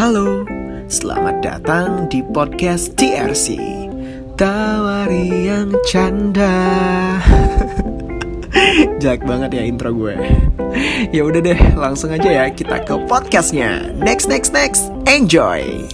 Halo, selamat datang di podcast TRC Tawari yang canda. Jelek banget ya intro gue. Ya udah deh, langsung aja ya kita ke podcastnya. Next, next, next, enjoy.